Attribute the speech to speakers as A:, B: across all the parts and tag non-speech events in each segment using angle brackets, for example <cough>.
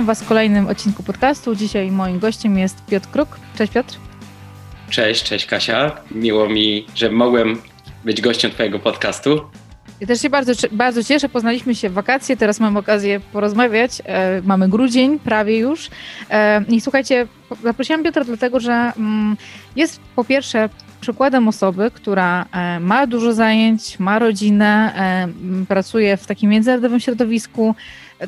A: Witam Was w kolejnym odcinku podcastu. Dzisiaj moim gościem jest Piotr Kruk. Cześć Piotr.
B: Cześć, cześć Kasia. Miło mi, że mogłem być gościem Twojego podcastu.
A: Ja też się bardzo, bardzo cieszę. Poznaliśmy się w wakacje, teraz mam okazję porozmawiać. E, mamy grudzień, prawie już. E, I słuchajcie, zaprosiłam Piotra dlatego, że mm, jest po pierwsze przykładem osoby, która e, ma dużo zajęć, ma rodzinę, e, pracuje w takim międzynarodowym środowisku.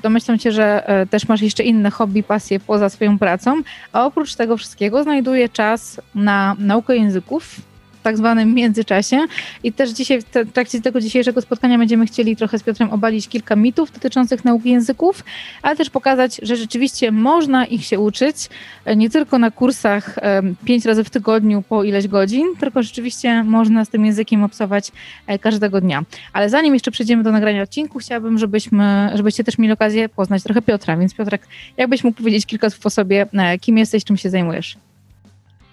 A: Domyślam się, że e, też masz jeszcze inne hobby, pasje poza swoją pracą, a oprócz tego wszystkiego znajduje czas na naukę języków, tak zwanym międzyczasie. I też dzisiaj, w trakcie tego dzisiejszego spotkania będziemy chcieli trochę z Piotrem obalić kilka mitów dotyczących nauki języków, ale też pokazać, że rzeczywiście można ich się uczyć, e, nie tylko na kursach pięć razy w tygodniu po ileś godzin, tylko rzeczywiście można z tym językiem obcować e, każdego dnia. Ale zanim jeszcze przejdziemy do nagrania odcinku, chciałabym, żebyśmy, żebyście też mieli okazję poznać trochę Piotra. Więc Piotrek, jakbyś mógł powiedzieć kilka słów o sobie, e, kim jesteś, czym się zajmujesz?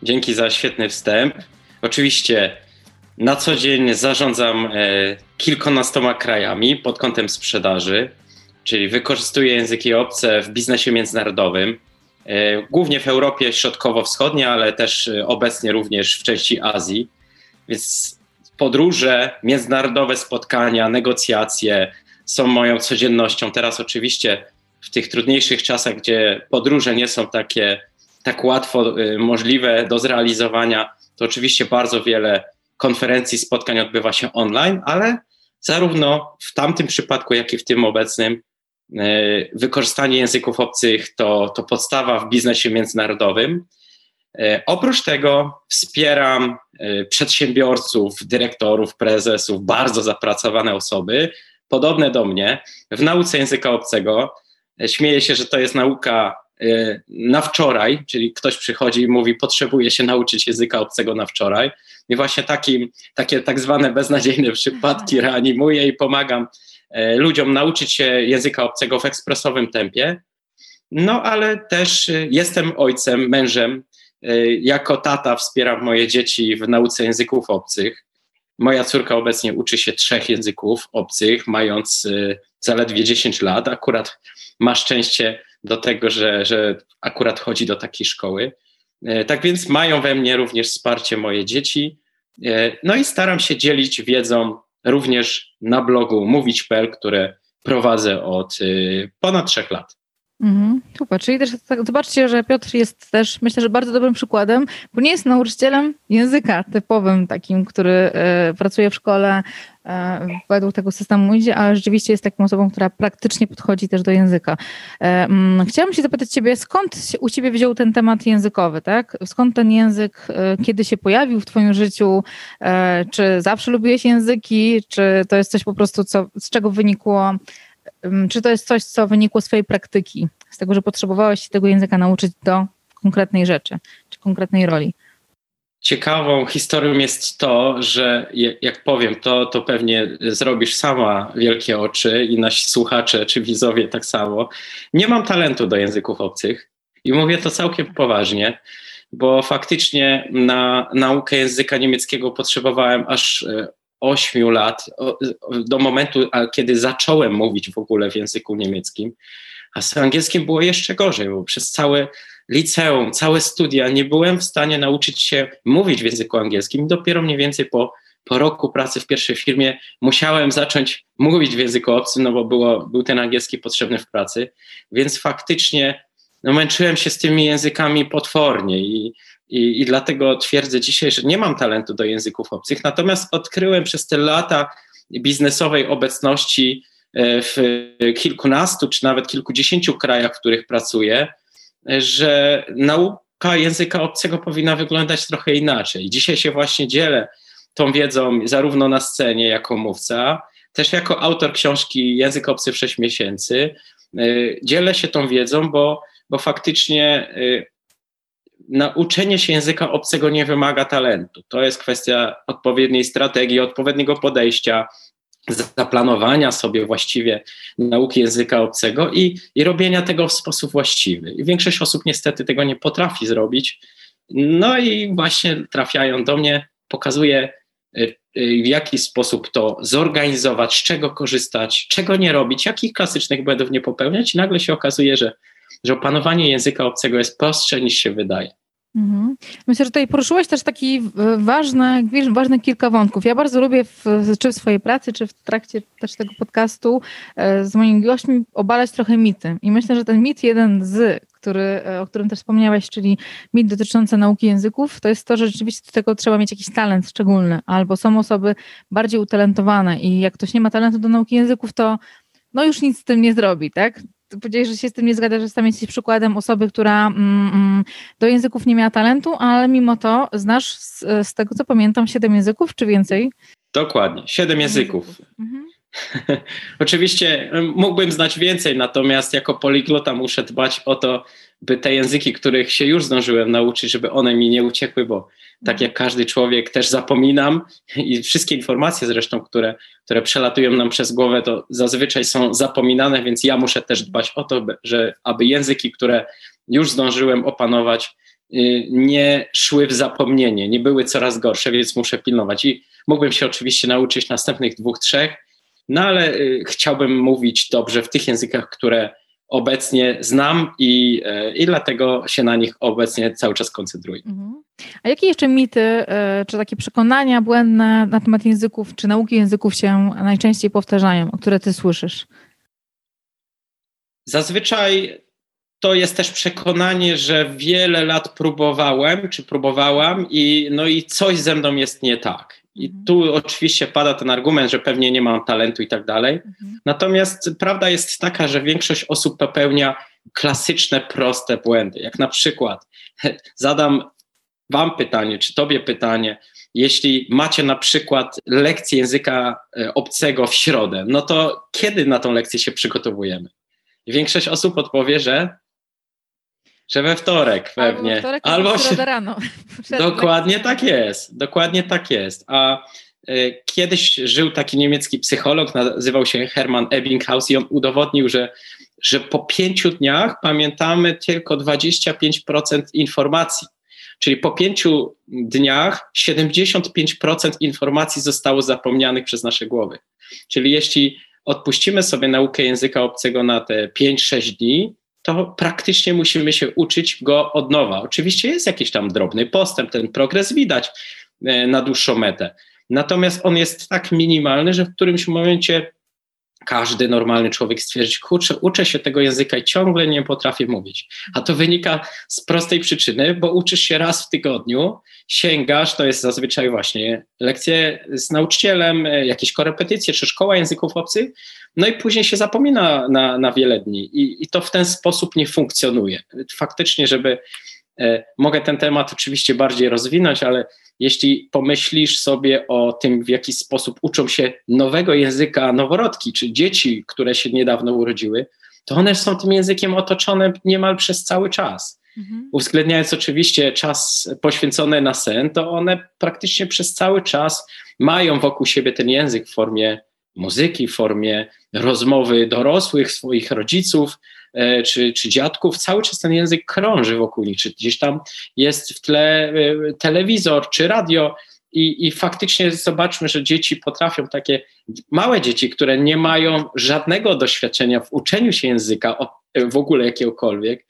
B: Dzięki za świetny wstęp. Oczywiście na co dzień zarządzam e, kilkunastoma krajami pod kątem sprzedaży, czyli wykorzystuję języki obce w biznesie międzynarodowym, e, głównie w Europie Środkowo-Wschodniej, ale też e, obecnie również w części Azji. Więc podróże, międzynarodowe spotkania, negocjacje są moją codziennością. Teraz oczywiście w tych trudniejszych czasach, gdzie podróże nie są takie tak łatwo możliwe do zrealizowania, to oczywiście bardzo wiele konferencji, spotkań odbywa się online, ale zarówno w tamtym przypadku, jak i w tym obecnym, e, wykorzystanie języków obcych to, to podstawa w biznesie międzynarodowym. E, oprócz tego wspieram e, przedsiębiorców, dyrektorów, prezesów, bardzo zapracowane osoby, podobne do mnie, w nauce języka obcego. Śmieję się, że to jest nauka na wczoraj, czyli ktoś przychodzi i mówi, potrzebuje się nauczyć języka obcego na wczoraj. I właśnie takim, takie tak zwane beznadziejne przypadki reanimuję i pomagam y, ludziom nauczyć się języka obcego w ekspresowym tempie. No ale też y, jestem ojcem, mężem. Jako tata wspieram moje dzieci w nauce języków obcych. Moja córka obecnie uczy się trzech języków obcych, mając zaledwie 10 lat. Akurat ma szczęście do tego, że, że akurat chodzi do takiej szkoły. E, tak więc mają we mnie również wsparcie moje dzieci. E, no i staram się dzielić wiedzą również na blogu mówić.pl, które prowadzę od e, ponad trzech lat.
A: Mhm, super, czyli też tak, zobaczcie, że Piotr jest też, myślę, że bardzo dobrym przykładem, bo nie jest nauczycielem języka typowym, takim, który e, pracuje w szkole, e, według tego systemu idzie, ale rzeczywiście jest taką osobą, która praktycznie podchodzi też do języka. E, mm, chciałam się zapytać Ciebie, skąd się u Ciebie wziął ten temat językowy, tak? Skąd ten język, e, kiedy się pojawił w Twoim życiu? E, czy zawsze lubiłeś języki, czy to jest coś po prostu, co, z czego wynikło czy to jest coś, co wynikło z Twojej praktyki, z tego, że potrzebowałeś się tego języka nauczyć do konkretnej rzeczy, czy konkretnej roli?
B: Ciekawą historią jest to, że jak powiem to, to pewnie zrobisz sama wielkie oczy i nasi słuchacze czy widzowie tak samo. Nie mam talentu do języków obcych i mówię to całkiem poważnie, bo faktycznie na naukę języka niemieckiego potrzebowałem aż e, ośmiu lat, do momentu, kiedy zacząłem mówić w ogóle w języku niemieckim. A z angielskim było jeszcze gorzej, bo przez całe liceum, całe studia nie byłem w stanie nauczyć się mówić w języku angielskim. Dopiero mniej więcej po, po roku pracy w pierwszej firmie musiałem zacząć mówić w języku obcym, no bo było, był ten angielski potrzebny w pracy. Więc faktycznie no, męczyłem się z tymi językami potwornie i i, I dlatego twierdzę dzisiaj, że nie mam talentu do języków obcych, natomiast odkryłem przez te lata biznesowej obecności e, w kilkunastu czy nawet kilkudziesięciu krajach, w których pracuję, że nauka języka obcego powinna wyglądać trochę inaczej. Dzisiaj się właśnie dzielę tą wiedzą zarówno na scenie jako mówca, też jako autor książki Język obcy w 6 miesięcy. E, dzielę się tą wiedzą, bo, bo faktycznie e, nauczenie się języka obcego nie wymaga talentu. To jest kwestia odpowiedniej strategii, odpowiedniego podejścia, zaplanowania sobie właściwie nauki języka obcego i, i robienia tego w sposób właściwy. I większość osób niestety tego nie potrafi zrobić. No i właśnie trafiają do mnie, pokazuję y, y, w jaki sposób to zorganizować, z czego korzystać, czego nie robić, jakich klasycznych błędów nie popełniać i nagle się okazuje, że że opanowanie języka obcego jest prostsze niż się wydaje.
A: Mhm. Myślę, że tutaj poruszyłeś też taki ważny, ważne kilka wątków. Ja bardzo lubię w, czy w swojej pracy, czy w trakcie też tego podcastu e, z moimi gośćmi obalać trochę mity. I myślę, że ten mit jeden z, który, e, o którym też wspomniałeś, czyli mit dotyczący nauki języków, to jest to, że rzeczywiście do tego trzeba mieć jakiś talent szczególny, albo są osoby bardziej utalentowane i jak ktoś nie ma talentu do nauki języków, to no już nic z tym nie zrobi, tak? Powiedziałeś, że się z tym nie zgadza, że sam jesteś przykładem osoby, która mm, mm, do języków nie miała talentu, ale mimo to znasz z, z tego, co pamiętam, siedem języków czy więcej?
B: Dokładnie, siedem języków. języków. Mhm. <laughs> Oczywiście mógłbym znać więcej, natomiast jako poliglota muszę dbać o to, by te języki, których się już zdążyłem nauczyć, żeby one mi nie uciekły, bo tak jak każdy człowiek też zapominam i wszystkie informacje zresztą, które, które przelatują nam przez głowę, to zazwyczaj są zapominane, więc ja muszę też dbać o to, że aby języki, które już zdążyłem opanować, y, nie szły w zapomnienie, nie były coraz gorsze, więc muszę pilnować. I mógłbym się oczywiście nauczyć następnych dwóch, trzech, no ale y, chciałbym mówić dobrze w tych językach, które obecnie znam i, e, i dlatego się na nich obecnie cały czas koncentruję. Mhm.
A: A jakie jeszcze mity, e, czy takie przekonania błędne na temat języków, czy nauki języków się najczęściej powtarzają, o które ty słyszysz?
B: Zazwyczaj to jest też przekonanie, że wiele lat próbowałem, czy próbowałam i no i coś ze mną jest nie tak. I mhm. tu oczywiście pada ten argument, że pewnie nie mam talentu i tak dalej. Mhm. Natomiast prawda jest taka, że większość osób popełnia klasyczne, proste błędy. Jak na przykład zadam Wam pytanie, czy Tobie pytanie, jeśli macie na przykład lekcję języka e, obcego w środę, no to kiedy na tą lekcję się przygotowujemy? Większość osób odpowie, że że we wtorek pewnie.
A: Albo, wtorek, albo się... rano. <laughs>
B: Dokładnie tak jest. Dokładnie tak jest. A y, kiedyś żył taki niemiecki psycholog, nazywał się Hermann Ebbinghaus i on udowodnił, że, że po pięciu dniach pamiętamy tylko 25% informacji. Czyli po pięciu dniach 75% informacji zostało zapomnianych przez nasze głowy. Czyli jeśli odpuścimy sobie naukę języka obcego na te 5-6 dni, to praktycznie musimy się uczyć go od nowa. Oczywiście jest jakiś tam drobny postęp, ten progres widać e, na dłuższą metę. Natomiast on jest tak minimalny, że w którymś momencie każdy normalny człowiek stwierdzi, kurczę, uczę się tego języka i ciągle nie potrafię mówić. A to wynika z prostej przyczyny, bo uczysz się raz w tygodniu, sięgasz, to jest zazwyczaj właśnie lekcje z nauczycielem, e, jakieś korepetycje czy szkoła języków obcych, no i później się zapomina na, na wiele dni I, i to w ten sposób nie funkcjonuje. Faktycznie, żeby e, mogę ten temat oczywiście bardziej rozwinąć, ale jeśli pomyślisz sobie o tym, w jaki sposób uczą się nowego języka noworodki, czy dzieci, które się niedawno urodziły, to one są tym językiem otoczone niemal przez cały czas. Mhm. Uwzględniając oczywiście czas poświęcony na sen, to one praktycznie przez cały czas mają wokół siebie ten język w formie muzyki, w formie rozmowy dorosłych, swoich rodziców e, czy, czy dziadków. Cały czas ten język krąży wokół nich, czy gdzieś tam jest w tle e, telewizor czy radio. I, I faktycznie zobaczmy, że dzieci potrafią takie małe dzieci, które nie mają żadnego doświadczenia w uczeniu się języka w ogóle jakiegokolwiek,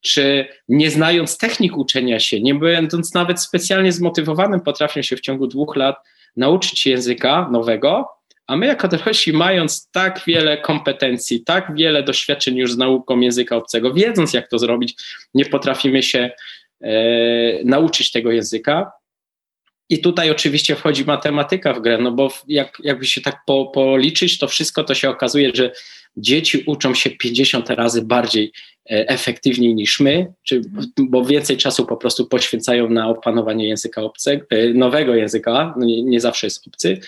B: czy nie znając technik uczenia się, nie będąc nawet specjalnie zmotywowanym, potrafią się w ciągu dwóch lat nauczyć języka nowego, a my jako dorośli, mając tak wiele kompetencji, tak wiele doświadczeń już z nauką języka obcego, wiedząc jak to zrobić, nie potrafimy się e, nauczyć tego języka. I tutaj oczywiście wchodzi matematyka w grę, no bo jak, jakby się tak po, policzyć, to wszystko to się okazuje, że dzieci uczą się 50 razy bardziej e, efektywniej niż my, czy, bo więcej czasu po prostu poświęcają na opanowanie języka obcego, e, nowego języka, no nie, nie zawsze jest obcy,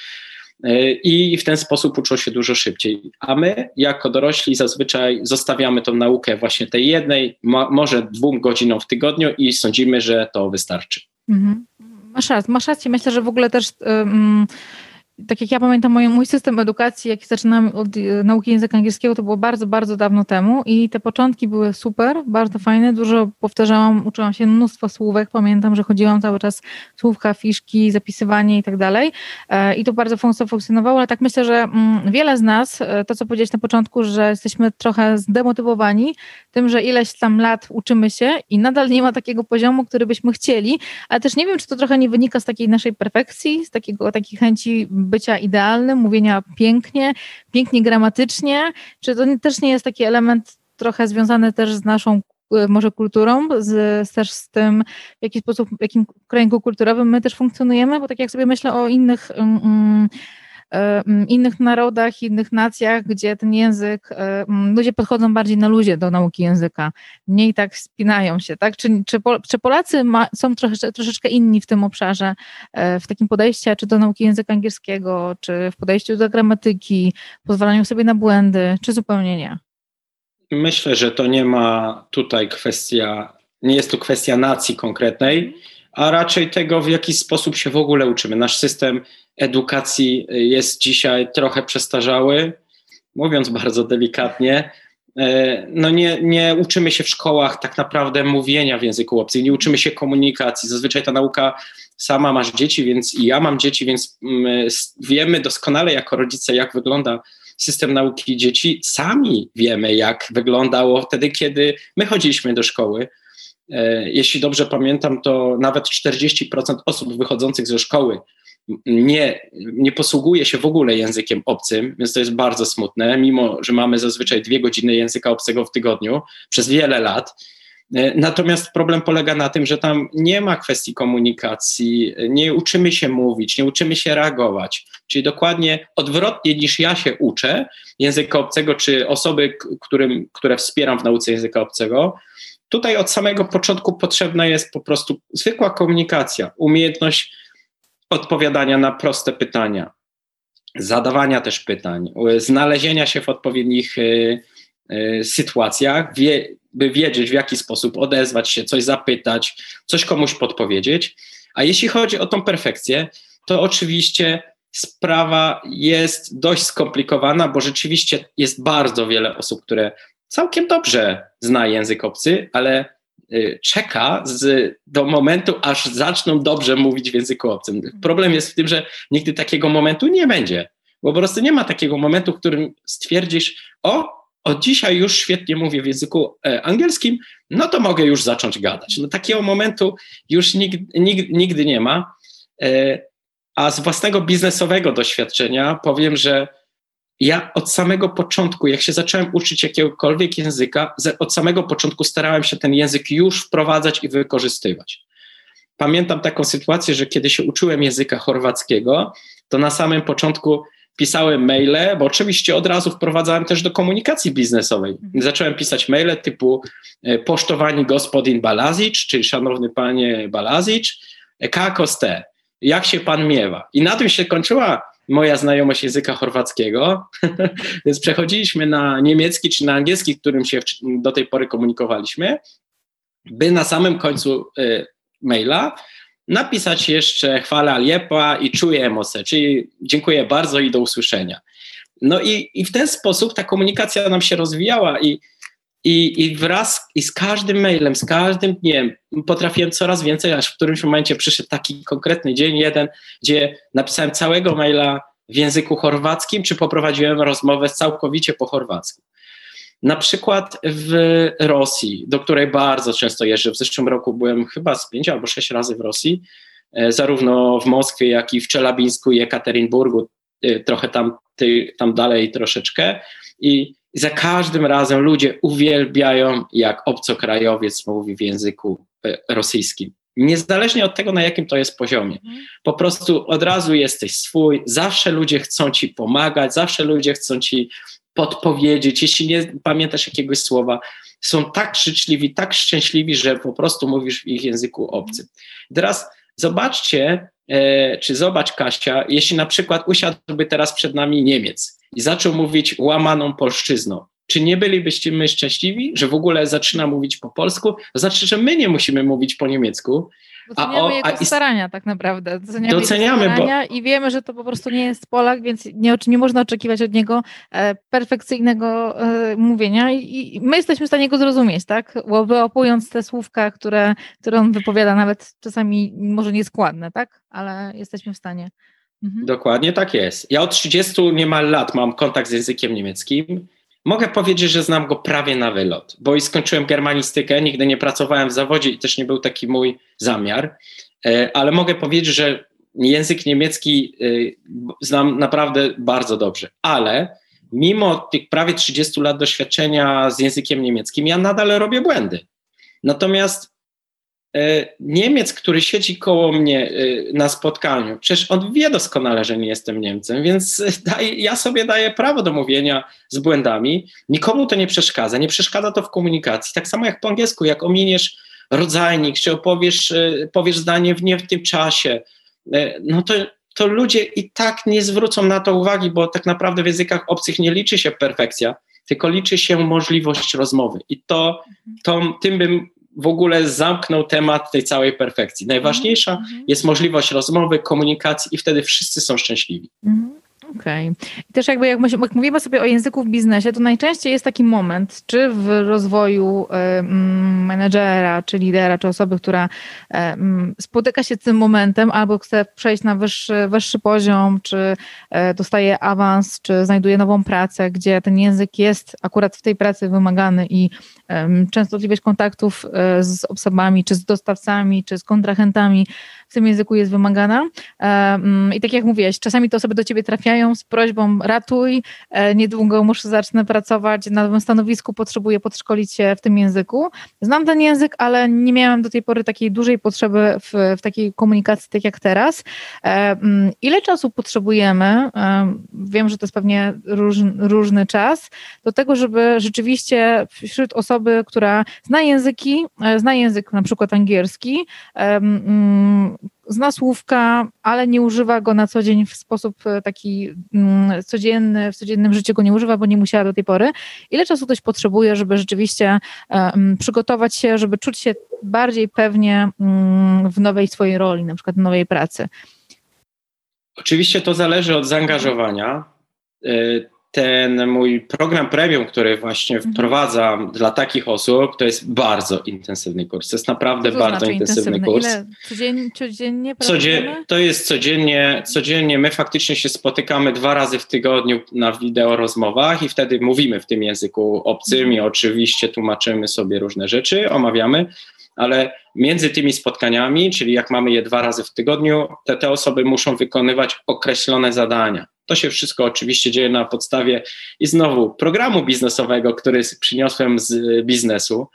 B: i w ten sposób uczą się dużo szybciej. A my, jako dorośli, zazwyczaj zostawiamy tą naukę właśnie tej jednej, może dwóm godzinom w tygodniu i sądzimy, że to wystarczy. Mhm.
A: Masz rację, masz rację. Myślę, że w ogóle też. Tak jak ja pamiętam mój, mój system edukacji, jaki zaczynałem od e, nauki języka angielskiego, to było bardzo, bardzo dawno temu i te początki były super, bardzo fajne, dużo powtarzałam, uczyłam się mnóstwo słówek, pamiętam, że chodziłam cały czas słówka, fiszki, zapisywanie i tak dalej. E, i to bardzo funkcjonowało, ale tak myślę, że mm, wiele z nas, e, to co powiedziałeś na początku, że jesteśmy trochę zdemotywowani tym, że ileś tam lat uczymy się i nadal nie ma takiego poziomu, który byśmy chcieli, ale też nie wiem, czy to trochę nie wynika z takiej naszej perfekcji, z takiego, takiej chęci bycia idealnym, mówienia pięknie, pięknie gramatycznie, czy to też nie jest taki element trochę związany też z naszą e, może kulturą, z, też z tym, w jaki sposób, w jakim kręgu kulturowym my też funkcjonujemy, bo tak jak sobie myślę o innych um, innych narodach, innych nacjach, gdzie ten język, ludzie podchodzą bardziej na luzie do nauki języka, mniej tak spinają się, tak? Czy, czy, czy Polacy ma, są troszeczkę, troszeczkę inni w tym obszarze, e, w takim podejściu, czy do nauki języka angielskiego, czy w podejściu do gramatyki, pozwalaniu sobie na błędy, czy zupełnie nie?
B: Myślę, że to nie ma tutaj kwestia, nie jest to kwestia nacji konkretnej, a raczej tego, w jaki sposób się w ogóle uczymy. Nasz system edukacji jest dzisiaj trochę przestarzały, mówiąc <laughs> bardzo delikatnie. E, no nie, nie uczymy się w szkołach tak naprawdę mówienia w języku obcym, nie uczymy się komunikacji. Zazwyczaj ta nauka sama masz dzieci, więc i ja mam dzieci, więc mm, wiemy doskonale jako rodzice, jak wygląda system nauki dzieci. Sami wiemy, jak wyglądało wtedy, kiedy my chodziliśmy do szkoły. E, jeśli dobrze pamiętam, to nawet 40% osób wychodzących ze szkoły nie, nie posługuje się w ogóle językiem obcym, więc to jest bardzo smutne, mimo że mamy zazwyczaj dwie godziny języka obcego w tygodniu przez wiele lat. E, natomiast problem polega na tym, że tam nie ma kwestii komunikacji, nie uczymy się mówić, nie uczymy się reagować. Czyli dokładnie odwrotnie niż ja się uczę języka obcego, czy osoby, którym, które wspieram w nauce języka obcego, tutaj od samego początku potrzebna jest po prostu zwykła komunikacja, umiejętność odpowiadania na proste pytania, zadawania też pytań, znalezienia się w odpowiednich y, y, sytuacjach, wie, by wiedzieć, w jaki sposób odezwać się, coś zapytać, coś komuś podpowiedzieć. A jeśli chodzi o tą perfekcję, to oczywiście sprawa jest dość skomplikowana, bo rzeczywiście jest bardzo wiele osób, które całkiem dobrze zna język obcy, ale Y, czeka z, do momentu, aż zaczną dobrze mówić w języku obcym. Problem jest w tym, że nigdy takiego momentu nie będzie, bo po prostu nie ma takiego momentu, w którym stwierdzisz, o, od dzisiaj już świetnie mówię w języku e, angielskim, no to mogę już zacząć gadać. No takiego momentu już nigdy, nie ma. E, a z własnego biznesowego doświadczenia powiem, że ja od samego początku, jak się zacząłem uczyć jakiegokolwiek języka, od samego początku starałem się ten język już wprowadzać i wykorzystywać. Pamiętam taką sytuację, że kiedy się uczyłem języka chorwackiego, to na samym początku pisałem maile, bo oczywiście od razu wprowadzałem też do komunikacji biznesowej. Mhm. Zacząłem pisać maile typu e, posztowani gospodin Balazic, czyli szanowny panie Balazic, e, kako ste, jak się pan miewa? I na tym się kończyła moja znajomość języka chorwackiego, <laughs> więc przechodziliśmy na niemiecki czy na angielski, którym się do tej pory komunikowaliśmy, by na samym końcu y, maila napisać jeszcze chwala liepa i czuję emocje, czyli dziękuję bardzo i do usłyszenia. No i, i w ten sposób ta komunikacja nam się rozwijała i, i, i wraz i z każdym mailem, z każdym dniem potrafiłem coraz więcej, aż w którymś momencie przyszedł taki konkretny dzień jeden, gdzie napisałem całego maila w języku chorwackim, czy poprowadziłem rozmowę całkowicie po chorwacku. Na przykład w Rosji, do której bardzo często jeżdżę. W zeszłym roku byłem chyba z pięć albo sześć razy w Rosji, e, zarówno w Moskwie, jak i w Czelabińsku i Ekaterinburgu, trochę tam, tam dalej troszeczkę. I za każdym razem ludzie uwielbiają, jak obcokrajowiec mówi w języku e, rosyjskim. Niezależnie od tego, na jakim to jest poziomie. Mhm. Po prostu od razu jesteś swój, zawsze ludzie chcą ci pomagać, zawsze ludzie chcą ci podpowiedzieć. Jeśli nie pamiętasz jakiegoś słowa, są tak życzliwi, tak szczęśliwi, że po prostu mówisz w ich języku obcym. Teraz zobaczcie, czy zobacz Kasia, jeśli na przykład usiadłby teraz przed nami Niemiec i zaczął mówić łamaną polszczyzną, czy nie bylibyście my szczęśliwi, że w ogóle zaczyna mówić po polsku? To znaczy, że my nie musimy mówić po niemiecku,
A: Doceniamy a, o, jego starania tak naprawdę. Doceniamy, doceniamy jego starania bo... i wiemy, że to po prostu nie jest Polak, więc nie, nie można oczekiwać od niego e, perfekcyjnego e, mówienia I, my jesteśmy w stanie go zrozumieć, tak? Wyopując te słówka, które, które on wypowiada, nawet czasami może nieskładne, tak? Ale jesteśmy w stanie.
B: Mhm. Dokładnie tak jest. Ja od 30 niemal lat mam kontakt z językiem niemieckim Mogę powiedzieć, że znam go prawie na wylot, bo i skończyłem germanistykę, nigdy nie pracowałem w zawodzie i też nie był taki mój zamiar, e, ale mogę powiedzieć, że język niemiecki e, znam naprawdę bardzo dobrze, ale mimo tych prawie 30 lat doświadczenia z językiem niemieckim, ja nadal robię błędy. Natomiast Niemiec, który siedzi koło mnie e, na spotkaniu, przecież on wie doskonale, że nie jestem Niemcem, więc daj, ja sobie daję prawo do mówienia z błędami. Nikomu to nie przeszkadza, nie przeszkadza to w komunikacji. Tak samo jak po angielsku, jak ominiesz rodzajnik, czy opowiesz e, powiesz zdanie w nie w tym czasie, no to, to ludzie i tak nie zwrócą na to uwagi, bo tak naprawdę w językach obcych nie liczy się perfekcja, tylko liczy się możliwość rozmowy. I to, to tym bym w ogóle zamknął temat tej całej perfekcji. Najważniejsza mm -hmm. jest możliwość rozmowy, komunikacji i wtedy wszyscy są szczęśliwi. Mm -hmm.
A: Okej. Okay. I też jakby jak, jak mówimy sobie o języku w biznesie, to najczęściej jest taki moment, czy w rozwoju y, menedżera, czy lidera, czy osoby, która y, spotyka się z tym momentem, albo chce przejść na wyższy, wyższy poziom, czy y, dostaje awans, czy znajduje nową pracę, gdzie ten język jest akurat w tej pracy wymagany i częstotliwość kontaktów z osobami, czy z dostawcami, czy z kontrahentami w tym języku jest wymagana. I tak jak mówiłeś, czasami te osoby do ciebie trafiają z prośbą ratuj, e, niedługo muszę zacznę pracować na nowym stanowisku, potrzebuję podszkolić się w tym języku. Znam ten język, ale nie miałam do tej pory takiej dużej potrzeby w, w takiej komunikacji, tak jak teraz. Ile czasu potrzebujemy, wiem, że to jest pewnie róż, różny czas, do tego, żeby rzeczywiście wśród osoby, która zna języki, e, zna język na przykład angielski, zna słówka, ale nie używa go na co dzień w sposób e, taki mm, codzienny, w codziennym życiu go nie używa, bo nie musiała do tej pory. Ile czasu ktoś potrzebuje, żeby rzeczywiście um, przygotować się, żeby czuć się bardziej pewnie um, w nowej swojej roli, na przykład w nowej pracy?
B: Oczywiście to zależy od zaangażowania. Ten mój program premium, który właśnie mhm. wprowadzam dla takich osób, to jest bardzo intensywny kurs. To jest naprawdę to bardzo znaczy intensywny, intensywny kurs. Ile?
A: Codziennie? codziennie
B: to jest codziennie, codziennie. My faktycznie się spotykamy dwa razy w tygodniu na wideo rozmowach i wtedy mówimy w tym języku obcym i mhm. oczywiście tłumaczymy sobie różne rzeczy, omawiamy, ale między tymi spotkaniami, czyli jak mamy je dwa razy w tygodniu, te, te osoby muszą wykonywać określone zadania. To się wszystko oczywiście dzieje na podstawie i znowu programu biznesowego, który przyniosłem z biznesu,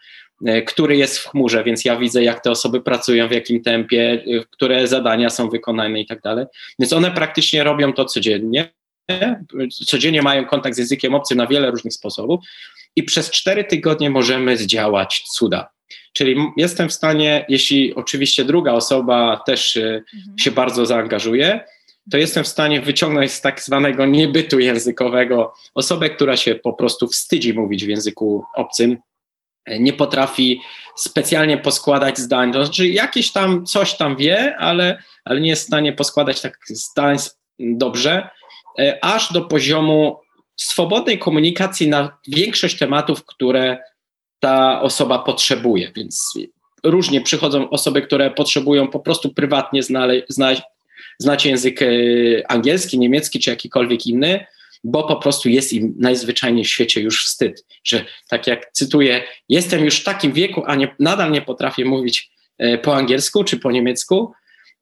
B: e, który jest w chmurze, więc ja widzę, jak te osoby pracują, w jakim tempie, e, które zadania są wykonane i tak dalej. Więc one praktycznie robią to codziennie. Codziennie mają kontakt z językiem obcym na wiele różnych sposobów i przez cztery tygodnie możemy zdziałać cuda. Czyli jestem w stanie, jeśli oczywiście druga osoba też e, mhm. się bardzo zaangażuje, to jestem w stanie wyciągnąć z tak zwanego niebytu językowego osobę, która się po prostu wstydzi mówić w języku obcym, nie potrafi specjalnie poskładać zdań, to znaczy jakieś tam coś tam wie, ale, ale nie jest w stanie poskładać tak zdań dobrze, e, aż do poziomu swobodnej komunikacji na większość tematów, które ta osoba potrzebuje. Więc różnie przychodzą osoby, które potrzebują po prostu prywatnie znaleźć, znacie język e, angielski, niemiecki czy jakikolwiek inny, bo po prostu jest im najzwyczajniej w świecie już wstyd, że tak jak cytuję, jestem już w takim wieku, a nie, nadal nie potrafię mówić e, po angielsku czy po niemiecku,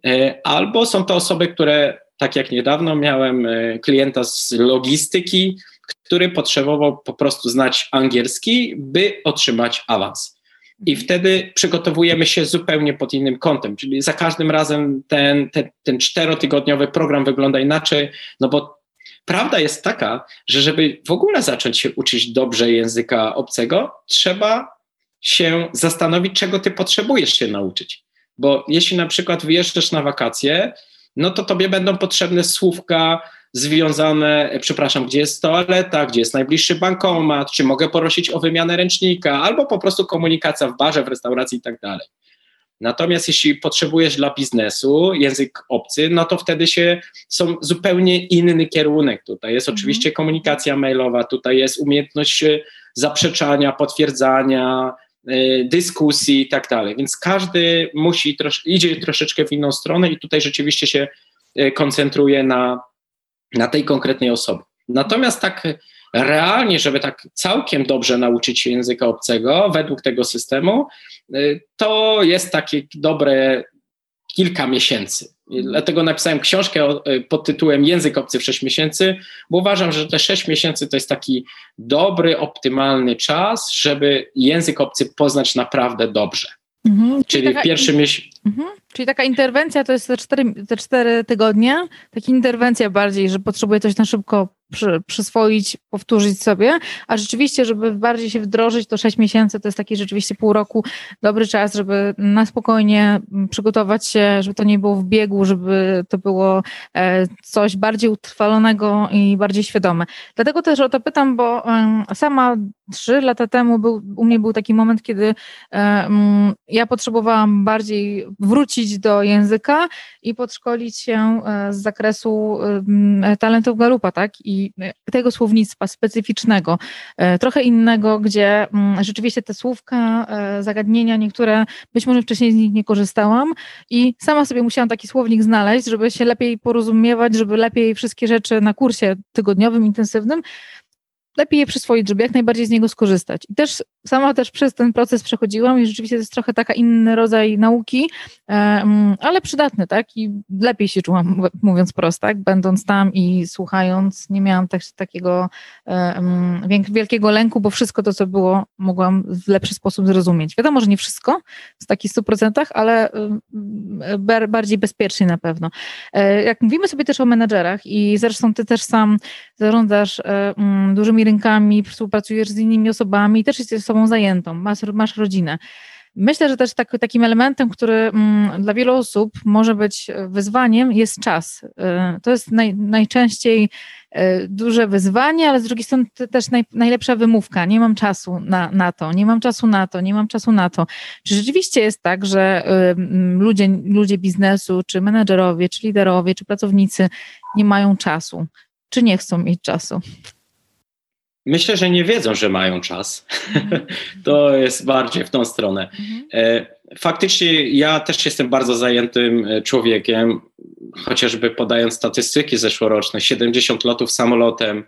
B: e, albo są to osoby, które, tak jak niedawno miałem klienta z logistyki, który potrzebował po prostu znać angielski, by otrzymać awans. I wtedy przygotowujemy się zupełnie pod innym kątem, czyli za każdym razem ten, ten, ten czterotygodniowy program wygląda inaczej, no bo prawda jest taka, że żeby w ogóle zacząć się uczyć dobrze języka obcego, trzeba się zastanowić, czego ty potrzebujesz się nauczyć. Bo jeśli na przykład wyjeżdżasz na wakacje, no to tobie będą potrzebne słówka, związane, e, przepraszam, gdzie jest toaleta, gdzie jest najbliższy bankomat, czy mogę prosić o wymianę ręcznika, albo po prostu komunikacja w barze, w restauracji i tak dalej. Natomiast jeśli potrzebujesz dla biznesu język obcy, no to wtedy się są zupełnie inny kierunek. Tutaj jest mhm. oczywiście komunikacja mailowa, tutaj jest umiejętność e, zaprzeczania, potwierdzania, y, dyskusji i tak dalej. Więc każdy musi idzie troszeczkę w inną stronę i tutaj rzeczywiście się koncentruje na, na tej konkretnej osobie. Natomiast tak realnie, żeby tak całkiem dobrze nauczyć się języka obcego według tego systemu, y, to jest takie dobre kilka miesięcy. Dlatego napisałem książkę y, pod tytułem Język obcy w 6 miesięcy, bo uważam, że te 6 miesięcy to jest taki dobry, optymalny czas, żeby język obcy poznać naprawdę dobrze. Mhm, czyli, czyli taka, w pierwszym miesiącu.
A: Mhm, czyli taka interwencja to jest te cztery, te cztery tygodnie, taka interwencja bardziej, że potrzebuje coś na szybko przy, przyswoić, powtórzyć sobie, a rzeczywiście, żeby bardziej się wdrożyć, to 6 miesięcy to jest taki rzeczywiście pół roku, dobry czas, żeby na spokojnie przygotować się, żeby to nie było w biegu, żeby to było e, coś bardziej utrwalonego i bardziej świadome. Dlatego też o to pytam, bo sama trzy lata temu był, u mnie był taki moment, kiedy ja potrzebowałam bardziej wrócić do języka i podszkolić się e, z zakresu talentów Galupa, tak? I tego słownictwa specyficznego, e, trochę innego, gdzie rzeczywiście te słówka, e, zagadnienia, niektóre być może wcześniej z nich nie korzystałam i sama sobie musiałam taki słownik znaleźć, żeby się lepiej porozumiewać, żeby lepiej wszystkie rzeczy na kursie tygodniowym, intensywnym lepiej je przyswoić, żeby jak najbardziej z niego skorzystać. I też sama też przez ten proces przechodziłam i rzeczywiście to jest trochę taka inny rodzaj nauki, ale przydatny, tak? I lepiej się czułam, mówiąc prosto, tak? Będąc tam i słuchając, nie miałam też takiego wielkiego lęku, bo wszystko to, co było, mogłam w lepszy sposób zrozumieć. Wiadomo, że nie wszystko w takich 100%, ale bardziej bezpiecznie na pewno. E, jak mówimy sobie też o menedżerach i zresztą ty też sam zarządzasz e, dużymi rynkami, współpracujesz z innymi osobami też jesteś osobą zajętą, masz, masz rodzinę. Myślę, że też tak, takim elementem, który mm, dla wielu osób może być wyzwaniem, jest czas. Y, to jest naj, najczęściej y, duże wyzwanie, ale z drugiej strony też naj, najlepsza wymówka. Nie mam czasu na, na to, nie mam czasu na to, nie mam czasu na to. Czy rzeczywiście jest tak, że y, ludzie, ludzie biznesu, czy menedżerowie, czy liderowie, czy pracownicy nie mają czasu, czy nie chcą mieć czasu?
B: Myślę, że nie wiedzą, że mają czas. Mhm. <laughs> to jest bardziej w tą stronę. Mhm. E, faktycznie ja też jestem bardzo zajętym e, człowiekiem, chociażby podając statystyki zeszłoroczne, 70 lotów samolotem,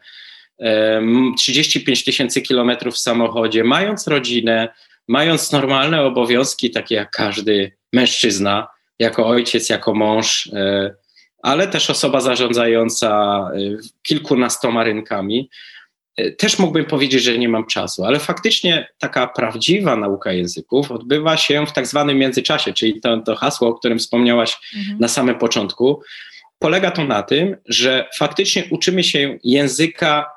B: 35 tysięcy kilometrów w samochodzie, mając rodzinę, mając normalne obowiązki, takie jak każdy mężczyzna, jako ojciec, jako mąż, e, ale też osoba zarządzająca kilkunastoma rynkami, też mógłbym powiedzieć, że nie mam czasu, ale faktycznie taka prawdziwa nauka języków odbywa się w tak zwanym międzyczasie, czyli to, to hasło, o którym wspomniałaś mhm. na samym początku. Polega to na tym, że faktycznie uczymy się języka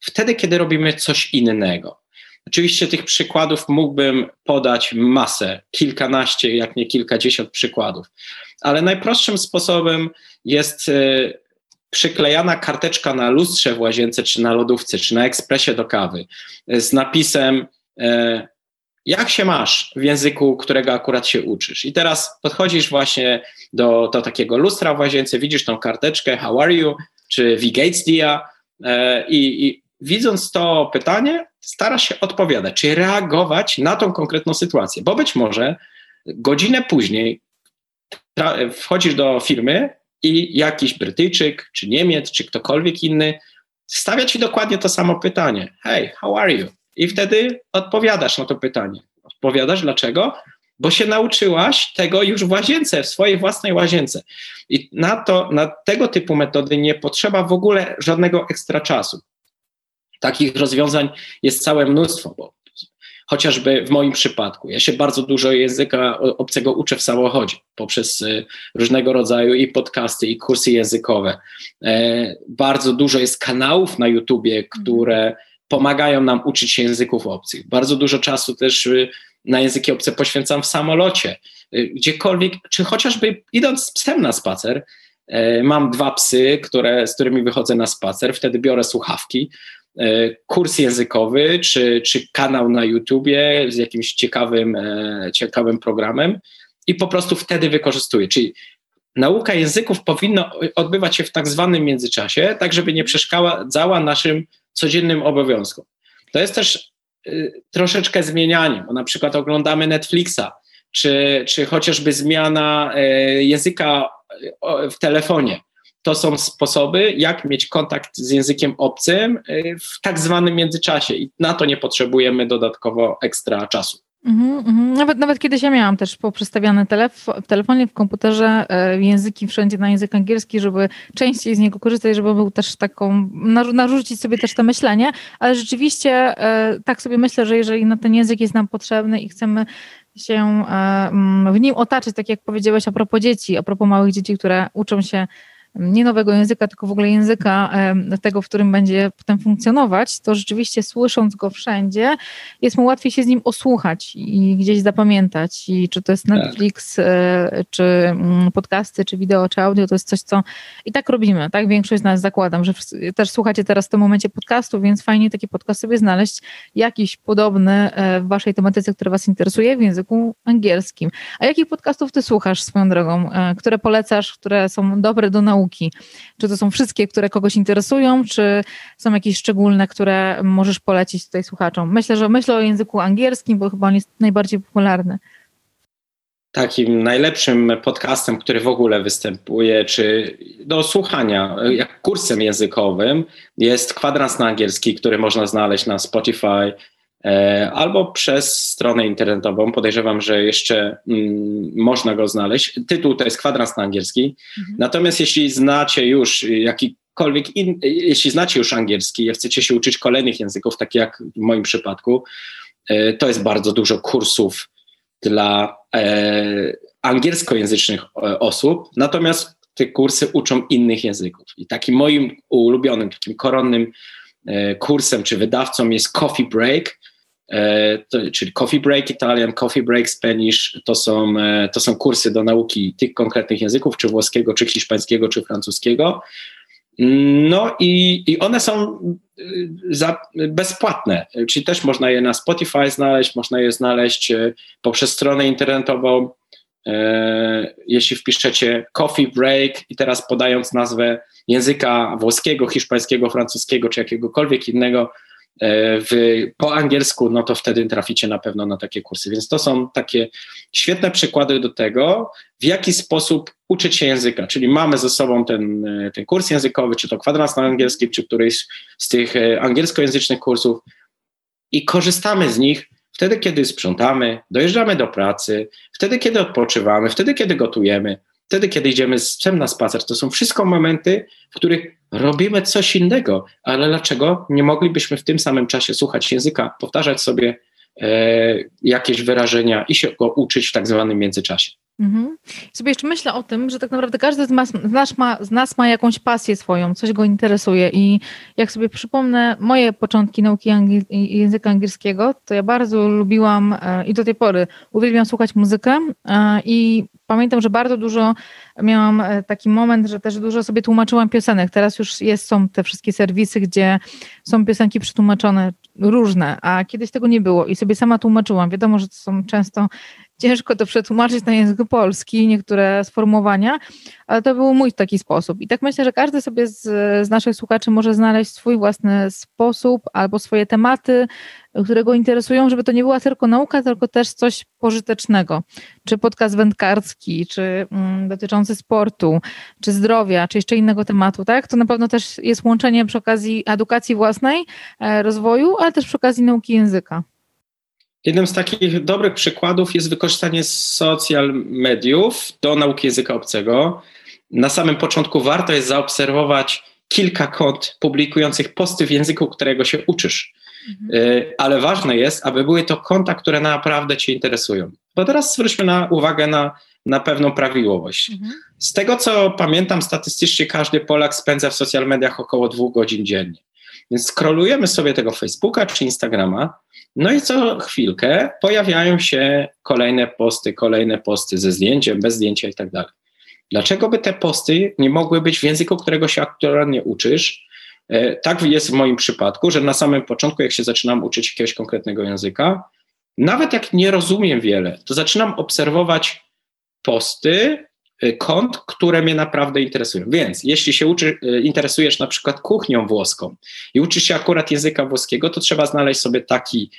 B: wtedy, kiedy robimy coś innego. Oczywiście tych przykładów mógłbym podać masę, kilkanaście, jak nie kilkadziesiąt przykładów, ale najprostszym sposobem jest e, przyklejana karteczka na lustrze w łazience, czy na lodówce, czy na ekspresie do kawy z napisem e, jak się masz w języku, którego akurat się uczysz. I teraz podchodzisz właśnie do, do takiego lustra w łazience, widzisz tą karteczkę how are you, czy wie geht's dir e, i, i widząc to pytanie, starasz się odpowiadać, czy reagować na tą konkretną sytuację, bo być może godzinę później wchodzisz do firmy i jakiś Brytyjczyk, czy Niemiec, czy ktokolwiek inny stawia ci dokładnie to samo pytanie. Hey, how are you? I wtedy odpowiadasz na to pytanie. Odpowiadasz dlaczego? Bo się nauczyłaś tego już w łazience, w swojej własnej łazience. I na, to, na tego typu metody nie potrzeba w ogóle żadnego ekstra czasu. Takich rozwiązań jest całe mnóstwo, bo chociażby w moim przypadku. Ja się bardzo dużo języka obcego uczę w samochodzie poprzez y, różnego rodzaju i podcasty, i kursy językowe. E, bardzo dużo jest kanałów na YouTubie, które pomagają nam uczyć się języków obcych. Bardzo dużo czasu też y, na języki obce poświęcam w samolocie, gdziekolwiek, czy chociażby idąc z psem na spacer. E, mam dwa psy, które, z którymi wychodzę na spacer, wtedy biorę słuchawki, E, kurs językowy, czy, czy kanał na YouTubie z jakimś ciekawym, e, ciekawym programem i po prostu wtedy wykorzystuję. Czyli nauka języków powinna odbywać się w tak zwanym międzyczasie, tak żeby nie przeszkadzała naszym codziennym obowiązkom. To jest też y, troszeczkę zmienianie, bo na przykład oglądamy Netflixa, czy, czy chociażby zmiana języka w telefonie. To są sposoby, jak mieć kontakt z językiem obcym y, w tak zwanym międzyczasie i na to nie potrzebujemy dodatkowo ekstra czasu.
A: Mm -hmm. Nawet, nawet kiedyś ja miałam też poprzestawiane telef w telefonie, w komputerze e, języki wszędzie na język angielski, żeby częściej z niego korzystać, żeby był też taką, narzucić sobie też to myślenie, ale rzeczywiście e, tak sobie myślę, że jeżeli na ten język jest nam potrzebny i chcemy się e, w nim otaczyć, tak jak powiedziałeś a propos dzieci, a propos małych dzieci, które uczą się nie nowego języka, tylko w ogóle języka tego, w którym będzie potem funkcjonować, to rzeczywiście słysząc go wszędzie, jest mu łatwiej się z nim osłuchać i gdzieś zapamiętać. I czy to jest tak. Netflix, tak. czy mm, podcasty, czy wideo, czy audio, to jest coś, co i tak robimy, tak? Większość z nas zakładam, że też słuchacie teraz w tym momencie podcastu, więc fajnie taki podcast sobie znaleźć, jakiś podobny e, w waszej tematyce, która was interesuje w języku angielskim. A jakich podcastów ty słuchasz swoją drogą, e, które polecasz, które są dobre do nauki? Nauki? Czy to są wszystkie, które kogoś interesują, czy są jakieś szczególne, które możesz polecić tutaj słuchaczom? Myślę, że myślę o języku angielskim, bo chyba on jest najbardziej popularny.
B: Takim najlepszym podcastem, który w ogóle występuje, czy do słuchania, jak kursem językowym, jest kwadrans na angielski, który można znaleźć na Spotify, albo przez stronę internetową. Podejrzewam, że jeszcze mm, można go znaleźć. Tytuł to jest kwadrans na angielski. Mhm. Natomiast jeśli znacie już jakikolwiek, in, jeśli znacie już angielski i chcecie się uczyć kolejnych języków, tak jak w moim przypadku, e, to jest bardzo dużo kursów dla e, angielskojęzycznych e, osób. Natomiast te kursy uczą innych języków. I takim moim ulubionym, takim koronnym e, kursem czy wydawcą jest Coffee Break, E, to, czyli Coffee Break Italian, Coffee Break Spanish, to są, e, to są kursy do nauki tych konkretnych języków, czy włoskiego, czy hiszpańskiego, czy francuskiego. No i, i one są e, za, bezpłatne, czyli też można je na Spotify znaleźć, można je znaleźć poprzez stronę internetową. Jeśli wpiszecie Coffee Break i teraz podając nazwę języka włoskiego, hiszpańskiego, francuskiego czy jakiegokolwiek innego, E, w, po angielsku, no to wtedy traficie na pewno na takie kursy. Więc to są takie świetne przykłady do tego, w jaki sposób uczyć się języka. Czyli mamy ze sobą ten, e, ten kurs językowy, czy to kwadrans na angielski, czy któryś z tych e, angielskojęzycznych kursów i korzystamy z nich wtedy, kiedy sprzątamy, dojeżdżamy do pracy, wtedy, kiedy odpoczywamy, wtedy, kiedy gotujemy, wtedy, kiedy idziemy z psem na spacer. To są wszystko momenty, w których robimy coś innego, ale dlaczego nie moglibyśmy w tym samym czasie słuchać języka, powtarzać sobie e, jakieś wyrażenia i się go uczyć w tak zwanym międzyczasie?
A: Mhm. Sobie jeszcze myślę o tym, że tak naprawdę każdy z nas, z, nas ma, z nas ma jakąś pasję swoją, coś go interesuje i jak sobie przypomnę moje początki nauki języka angielskiego, to ja bardzo lubiłam e, i do tej pory uwielbiam słuchać muzykę e, i pamiętam, że bardzo dużo miałam e, taki moment, że też dużo sobie tłumaczyłam piosenek. Teraz już jest, są te wszystkie serwisy, gdzie są piosenki przetłumaczone różne, a kiedyś tego nie było i sobie sama tłumaczyłam. Wiadomo, że to są często ciężko to przetłumaczyć na język polski, niektóre sformułowania, ale to był mój taki sposób. I tak myślę, że każdy sobie z, z naszych słuchaczy może znaleźć swój własny sposób albo swoje tematy, które go interesują, żeby to nie była tylko nauka, tylko też coś pożytecznego. Czy podcast wędkarski, czy mm, dotyczący sportu, czy zdrowia, czy jeszcze innego tematu, tak? To na pewno też jest łączenie przy okazji edukacji własnej, e, rozwoju, ale też przy okazji nauki języka.
B: Jednym z takich dobrych przykładów jest wykorzystanie social mediów do nauki języka obcego. Na samym początku warto jest zaobserwować kilka kont publikujących posty w języku, którego się uczysz. Mhm. Y, ale ważne jest, aby były to konta, które naprawdę Cię interesują. Bo teraz zwróćmy na uwagę na, na pewną prawidłowość. Mhm. Z tego, co pamiętam, statystycznie każdy Polak spędza w social mediach około dwóch godzin dziennie. Więc skrolujemy sobie tego Facebooka czy Instagrama, no i co chwilkę pojawiają się kolejne posty, kolejne posty ze zdjęciem, bez zdjęcia i tak dalej. Dlaczego by te posty nie mogły być w języku, którego się aktualnie uczysz? E, tak jest w moim przypadku, że na samym początku, jak się zaczynam uczyć jakiegoś konkretnego języka, nawet jak nie rozumiem wiele, to zaczynam obserwować posty y, kont, które mnie naprawdę interesują. Więc jeśli się uczy, y, interesujesz na przykład kuchnią włoską i uczysz się akurat języka włoskiego, to trzeba znaleźć sobie taki,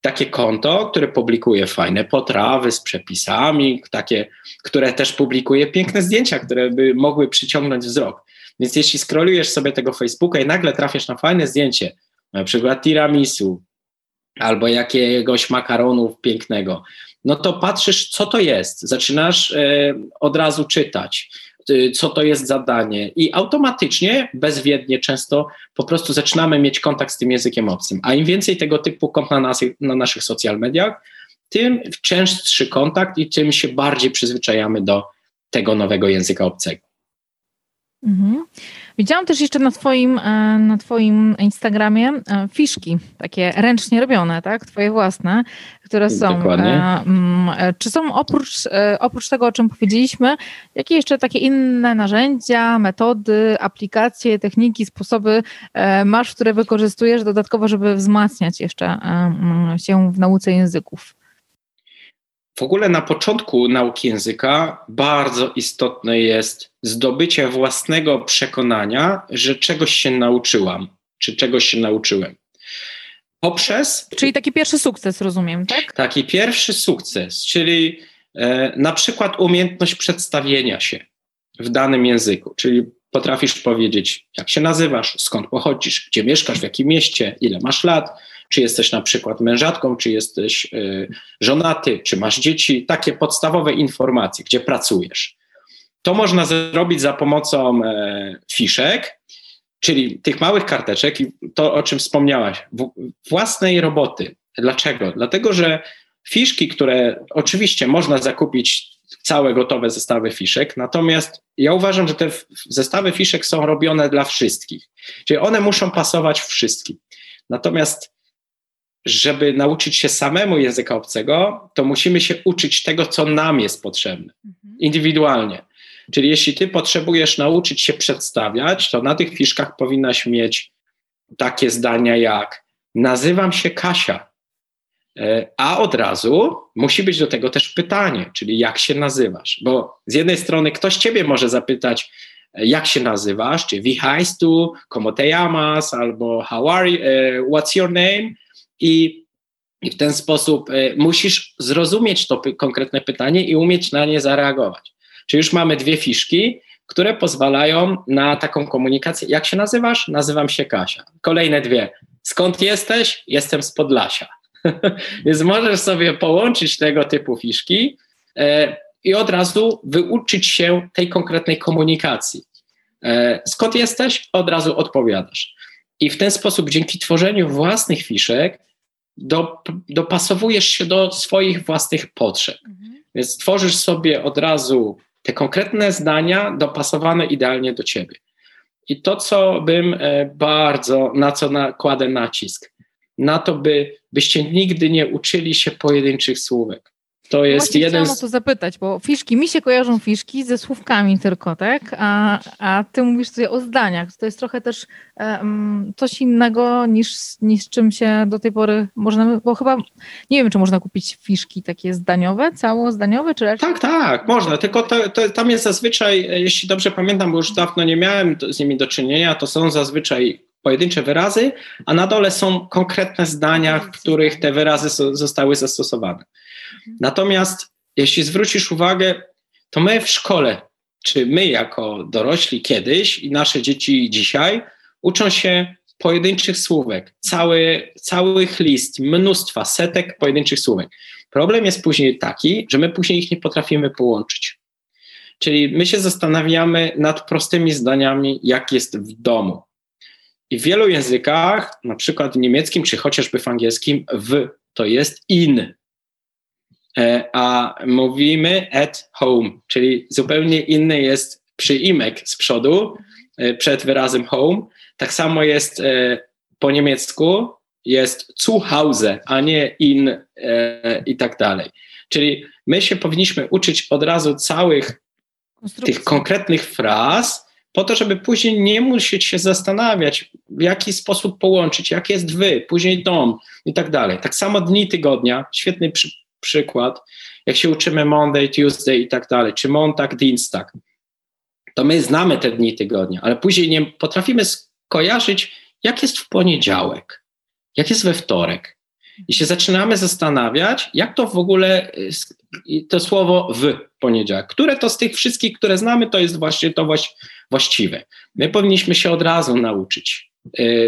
B: takie konto, które publikuje fajne potrawy z przepisami, takie, które też publikuje piękne zdjęcia, które by mogły przyciągnąć wzrok. Więc jeśli scrollujesz sobie tego Facebooka i nagle trafisz na fajne zdjęcie, na przykład tiramisu albo jakiegoś makaronu pięknego, no to patrzysz, co to jest. Zaczynasz e, od razu czytać, e, co to jest zadanie, i automatycznie, bezwiednie często po prostu zaczynamy mieć kontakt z tym językiem obcym. A im więcej tego typu kont na, nas, na naszych social mediach, tym częstszy kontakt i tym się bardziej przyzwyczajamy do tego nowego języka obcego.
A: Mhm. Widziałam też jeszcze na twoim, e, na twoim Instagramie e, fiszki, takie ręcznie robione, tak? Twoje własne, które są.
B: Dokładnie.
A: Mm, czy są oprócz, e, oprócz tego, o czym powiedzieliśmy, jakie jeszcze takie inne narzędzia, metody, aplikacje, techniki, sposoby masz, które wykorzystujesz dodatkowo, żeby wzmacniać jeszcze mm, się w nauce języków?
B: W ogóle na początku nauki języka bardzo istotne jest zdobycie własnego przekonania, że czegoś się nauczyłam, czy czegoś się nauczyłem. Poprzez.
A: Czyli taki pierwszy sukces, rozumiem, tak?
B: Taki pierwszy sukces, czyli e, na przykład umiejętność przedstawienia się w danym języku, czyli potrafisz powiedzieć, jak się nazywasz, skąd pochodzisz, gdzie mieszkasz, w jakim mieście, ile masz lat, czy jesteś na przykład mężatką, czy jesteś y, żonaty, czy masz dzieci, takie podstawowe informacje, gdzie pracujesz. To można zrobić za pomocą e, fiszek, czyli tych małych karteczek i to, o czym wspomniałaś, własnej roboty. Dlaczego? Dlatego, że fiszki, które oczywiście można zakupić całe gotowe zestawy fiszek, natomiast ja uważam, że te zestawy fiszek są robione dla wszystkich, czyli one muszą pasować wszystkim. Natomiast żeby nauczyć się samemu języka obcego, to musimy się uczyć tego, co nam jest potrzebne, mhm. indywidualnie. Czyli jeśli ty potrzebujesz nauczyć się przedstawiać, to na tych fiszkach powinnaś mieć takie zdania jak nazywam się Kasia, e, a od razu musi być do tego też pytanie, czyli jak się nazywasz? Bo z jednej strony ktoś ciebie może zapytać, e, jak się nazywasz, czy wie heißt du, como te llamas, albo how are you, e, what's your name? i, i w ten sposób musisz zrozumieć to konkretne pytanie i umieć na nie zareagować. Czyli już mamy dwie fiszki, które pozwalają na taką komunikację. Jak się nazywasz? Nazywam się Kasia. Kolejne dwie. Skąd jesteś? Jestem z Podlasia. <laughs> Więc możesz sobie połączyć tego typu fiszki y, i od razu wyuczyć się tej konkretnej komunikacji. Y, skąd jesteś? Od razu odpowiadasz. I w ten sposób, dzięki tworzeniu własnych fiszek, do, dopasowujesz się do swoich własnych potrzeb. Mhm. Więc tworzysz sobie od razu te konkretne zdania dopasowane idealnie do ciebie. I to, co bym e, bardzo, na co nakładę nacisk, na to, by, byście nigdy nie uczyli się pojedynczych słówek.
A: To jest Właśnie jeden. Chciałam z... o to zapytać, bo fiszki, mi się kojarzą fiszki ze słówkami tylko, tak? A, a ty mówisz tutaj o zdaniach. To jest trochę też um, coś innego niż, niż czym się do tej pory można, bo chyba nie wiem, czy można kupić fiszki takie zdaniowe, całozdaniowe, czy raczej...
B: Tak, tak, można, tylko to, to, tam jest zazwyczaj, jeśli dobrze pamiętam, bo już dawno nie miałem z nimi do czynienia, to są zazwyczaj pojedyncze wyrazy, a na dole są konkretne zdania, w których te wyrazy zostały zastosowane. Natomiast jeśli zwrócisz uwagę, to my w szkole, czy my jako dorośli kiedyś i nasze dzieci dzisiaj uczą się pojedynczych słówek, cały, całych list, mnóstwa, setek pojedynczych słówek. Problem jest później taki, że my później ich nie potrafimy połączyć. Czyli my się zastanawiamy nad prostymi zdaniami, jak jest w domu. I w wielu językach, na przykład w niemieckim czy chociażby w angielskim, w to jest in. E, a mówimy at home, czyli zupełnie inny jest przyimek z przodu, e, przed wyrazem home. Tak samo jest e, po niemiecku, jest zu Hause, a nie in i tak dalej. Czyli my się powinniśmy uczyć od razu całych tych konkretnych fraz, po to, żeby później nie musieć się zastanawiać, w jaki sposób połączyć, jak jest wy, później dom i tak dalej. Tak samo dni tygodnia, świetny przy, przykład, jak się uczymy Monday, Tuesday i tak dalej, czy Montag, Dienstag, to my znamy te dni tygodnia, ale później nie potrafimy skojarzyć, jak jest w poniedziałek, jak jest we wtorek. I się zaczynamy zastanawiać, jak to w ogóle to słowo w poniedziałek, które to z tych wszystkich, które znamy, to jest właśnie to właściwe. My powinniśmy się od razu nauczyć y,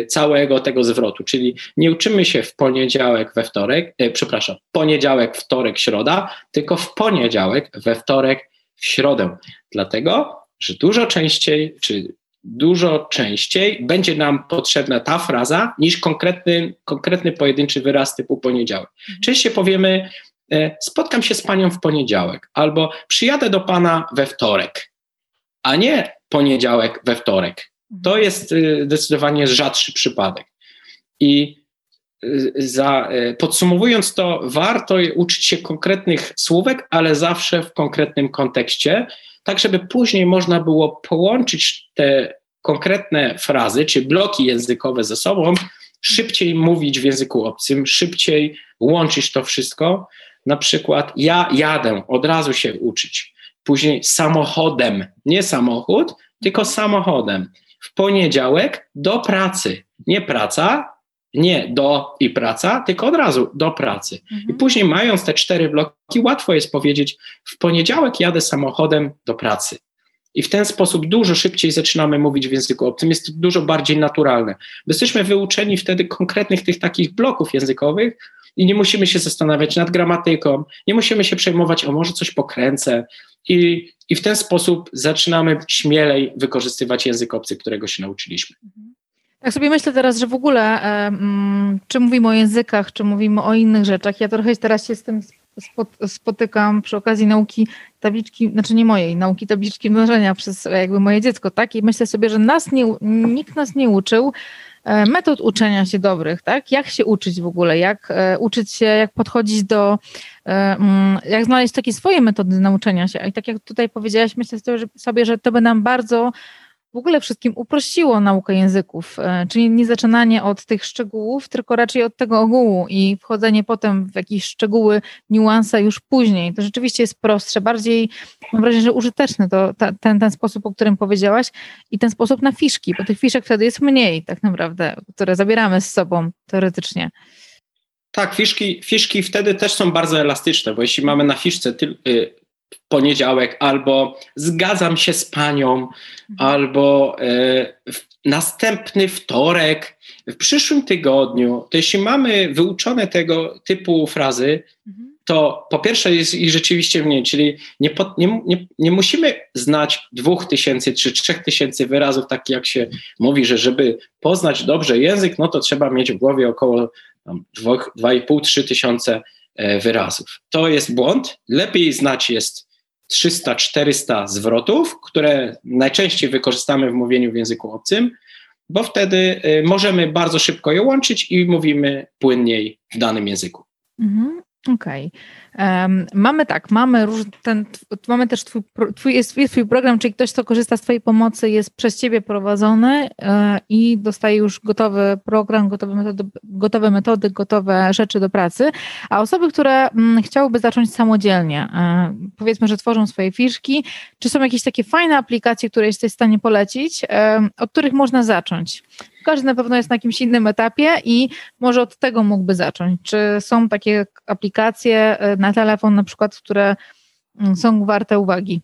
B: całego tego zwrotu, czyli nie uczymy się w poniedziałek, we wtorek, y, przepraszam, poniedziałek, wtorek, środa, tylko w poniedziałek, we wtorek, w środę. Dlatego, że dużo częściej, czy dużo częściej będzie nam potrzebna ta fraza niż konkretny, konkretny pojedynczy wyraz typu poniedziałek. Mhm. Częściej powiemy, e, spotkam się z panią w poniedziałek, albo przyjadę do pana we wtorek, a nie poniedziałek we wtorek. To jest e, zdecydowanie rzadszy przypadek. I e, za, podsumowując to, warto uczyć się konkretnych słówek, ale zawsze w konkretnym kontekście, tak żeby później można było połączyć te konkretne frazy czy bloki językowe ze sobą, szybciej mówić w języku obcym, szybciej łączyć to wszystko. Na przykład ja jadę, od razu się uczyć. Później samochodem, nie samochód, tylko samochodem. W poniedziałek do pracy. Nie praca, nie do i praca, tylko od razu do pracy. Mhm. I później, mając te cztery bloki, łatwo jest powiedzieć: w poniedziałek jadę samochodem do pracy. I w ten sposób dużo szybciej zaczynamy mówić w języku obcym. Jest to dużo bardziej naturalne. Jesteśmy wyuczeni wtedy konkretnych tych takich bloków językowych i nie musimy się zastanawiać nad gramatyką, nie musimy się przejmować, o może coś pokręcę. I, i w ten sposób zaczynamy śmielej wykorzystywać język obcy, którego się nauczyliśmy. Mhm.
A: Tak sobie myślę teraz, że w ogóle, czy mówimy o językach, czy mówimy o innych rzeczach, ja trochę teraz się z tym spotykam przy okazji nauki tabliczki, znaczy nie mojej, nauki tabliczki mnożenia przez jakby moje dziecko, tak? I myślę sobie, że nas nie, nikt nas nie uczył e, metod uczenia się dobrych, tak? Jak się uczyć w ogóle, jak e, uczyć się, jak podchodzić do, e, mm, jak znaleźć takie swoje metody nauczenia się. I tak jak tutaj powiedziałaś, myślę sobie, że to by nam bardzo w ogóle wszystkim uprościło naukę języków, e, czyli nie zaczynanie od tych szczegółów, tylko raczej od tego ogółu i wchodzenie potem w jakieś szczegóły, niuanse już później. To rzeczywiście jest prostsze, bardziej mam wrażenie, że użyteczny to ta, ten, ten sposób, o którym powiedziałaś i ten sposób na fiszki, bo tych fiszek wtedy jest mniej tak naprawdę, które zabieramy z sobą teoretycznie.
B: Tak, fiszki, fiszki wtedy też są bardzo elastyczne, bo jeśli mamy na fiszce ty, y, poniedziałek, albo zgadzam się z panią, mhm. albo e, następny wtorek, w przyszłym tygodniu, to jeśli mamy wyuczone tego typu frazy, mhm. to po pierwsze jest ich rzeczywiście mniej, czyli nie, po, nie, nie, nie musimy znać dwóch tysięcy czy trzech tysięcy wyrazów, tak jak się mówi, że żeby poznać dobrze język, no to trzeba mieć w głowie około dwa i pół, trzy tysiące wyrazów. To jest błąd. Lepiej znać jest 300-400 zwrotów, które najczęściej wykorzystamy w mówieniu w języku obcym, bo wtedy y, możemy bardzo szybko je łączyć i mówimy płynniej w danym języku.
A: Mhm, Okej. Okay. Um, mamy tak, mamy, róż, ten, mamy też twój, twój, jest, jest twój program, czyli ktoś, kto korzysta z twojej pomocy, jest przez ciebie prowadzony e, i dostaje już gotowy program, gotowe metody, gotowe metody, gotowe rzeczy do pracy, a osoby, które m, mm, chciałyby zacząć samodzielnie, e, powiedzmy, że tworzą swoje fiszki, czy są jakieś takie fajne aplikacje, które jesteś w stanie polecić, e, od których można zacząć? Każdy na pewno jest na jakimś innym etapie i może od tego mógłby zacząć. Czy są takie aplikacje e, na telefon na przykład, które mm, są warte uwagi?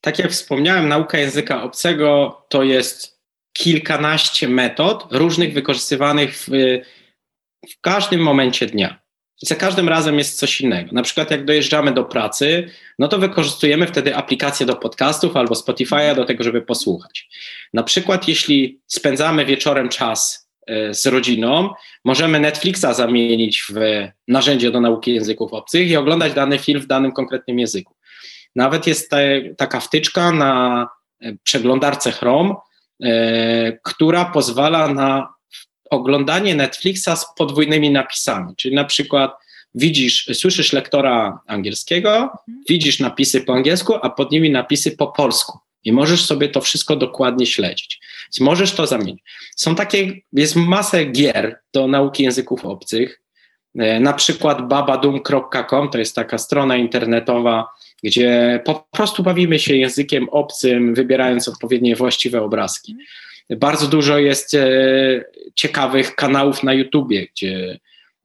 B: Tak jak wspomniałem, nauka języka obcego to jest kilkanaście metod różnych wykorzystywanych w, w każdym momencie dnia. Za każdym razem jest coś innego. Na przykład, jak dojeżdżamy do pracy, no to wykorzystujemy wtedy aplikację do podcastów albo Spotify'a do tego, żeby posłuchać. Na przykład, jeśli spędzamy wieczorem czas e, z rodziną, możemy Netflixa zamienić w narzędzie do nauki języków obcych i oglądać dany film w danym konkretnym języku. Nawet jest te, taka wtyczka na e, przeglądarce Chrome, e, która pozwala na oglądanie Netflixa z podwójnymi napisami, czyli na przykład widzisz, słyszysz lektora angielskiego, mhm. widzisz napisy po angielsku, a pod nimi napisy po polsku. I możesz sobie to wszystko dokładnie śledzić. Możesz to zamienić. Są takie, jest masę gier do nauki języków obcych. E, na przykład babadum.com to jest taka strona internetowa, gdzie po prostu bawimy się językiem obcym, wybierając odpowiednie właściwe obrazki. Bardzo dużo jest e, ciekawych kanałów na YouTubie, gdzie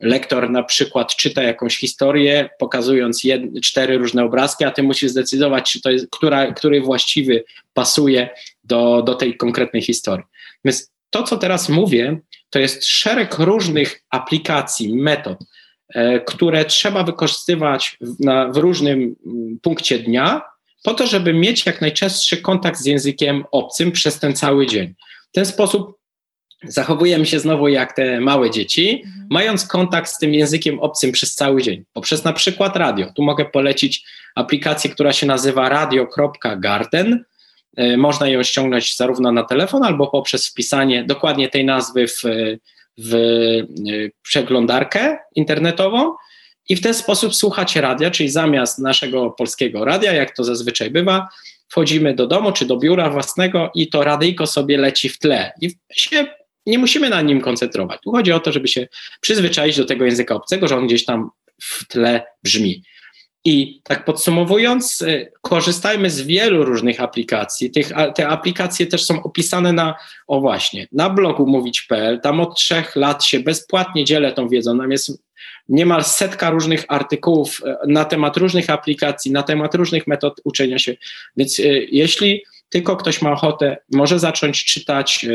B: lektor na przykład czyta jakąś historię, pokazując jed, cztery różne obrazki, a ty musisz zdecydować, czy to jest, która, który właściwy pasuje do, do tej konkretnej historii. Więc to, co teraz mówię, to jest szereg różnych aplikacji, metod, e, które trzeba wykorzystywać na, w różnym mm, punkcie dnia, po to, żeby mieć jak najczęstszy kontakt z językiem obcym przez ten cały dzień. W ten sposób zachowujemy się znowu jak te małe dzieci, mhm. mając kontakt z tym językiem obcym przez cały dzień, poprzez na przykład radio. Tu mogę polecić aplikację, która się nazywa radio.garden. E, można ją ściągnąć zarówno na telefon, albo poprzez wpisanie dokładnie tej nazwy w, w e, przeglądarkę internetową i w ten sposób słuchać radia, czyli zamiast naszego polskiego radia, jak to zazwyczaj bywa, wchodzimy do domu czy do biura własnego i to radyjko sobie leci w tle i się nie musimy na nim koncentrować. Tu chodzi o to, żeby się przyzwyczaić do tego języka obcego, że on gdzieś tam w tle brzmi. I tak podsumowując, y, korzystajmy z wielu różnych aplikacji. Tych, te aplikacje też są opisane na, o właśnie, na blogu mówić.pl. Tam od trzech lat się bezpłatnie dzielę tą wiedzą. Tam jest niemal setka różnych artykułów y, na temat różnych aplikacji, na temat różnych metod uczenia się. Więc y, jeśli tylko ktoś ma ochotę, może zacząć czytać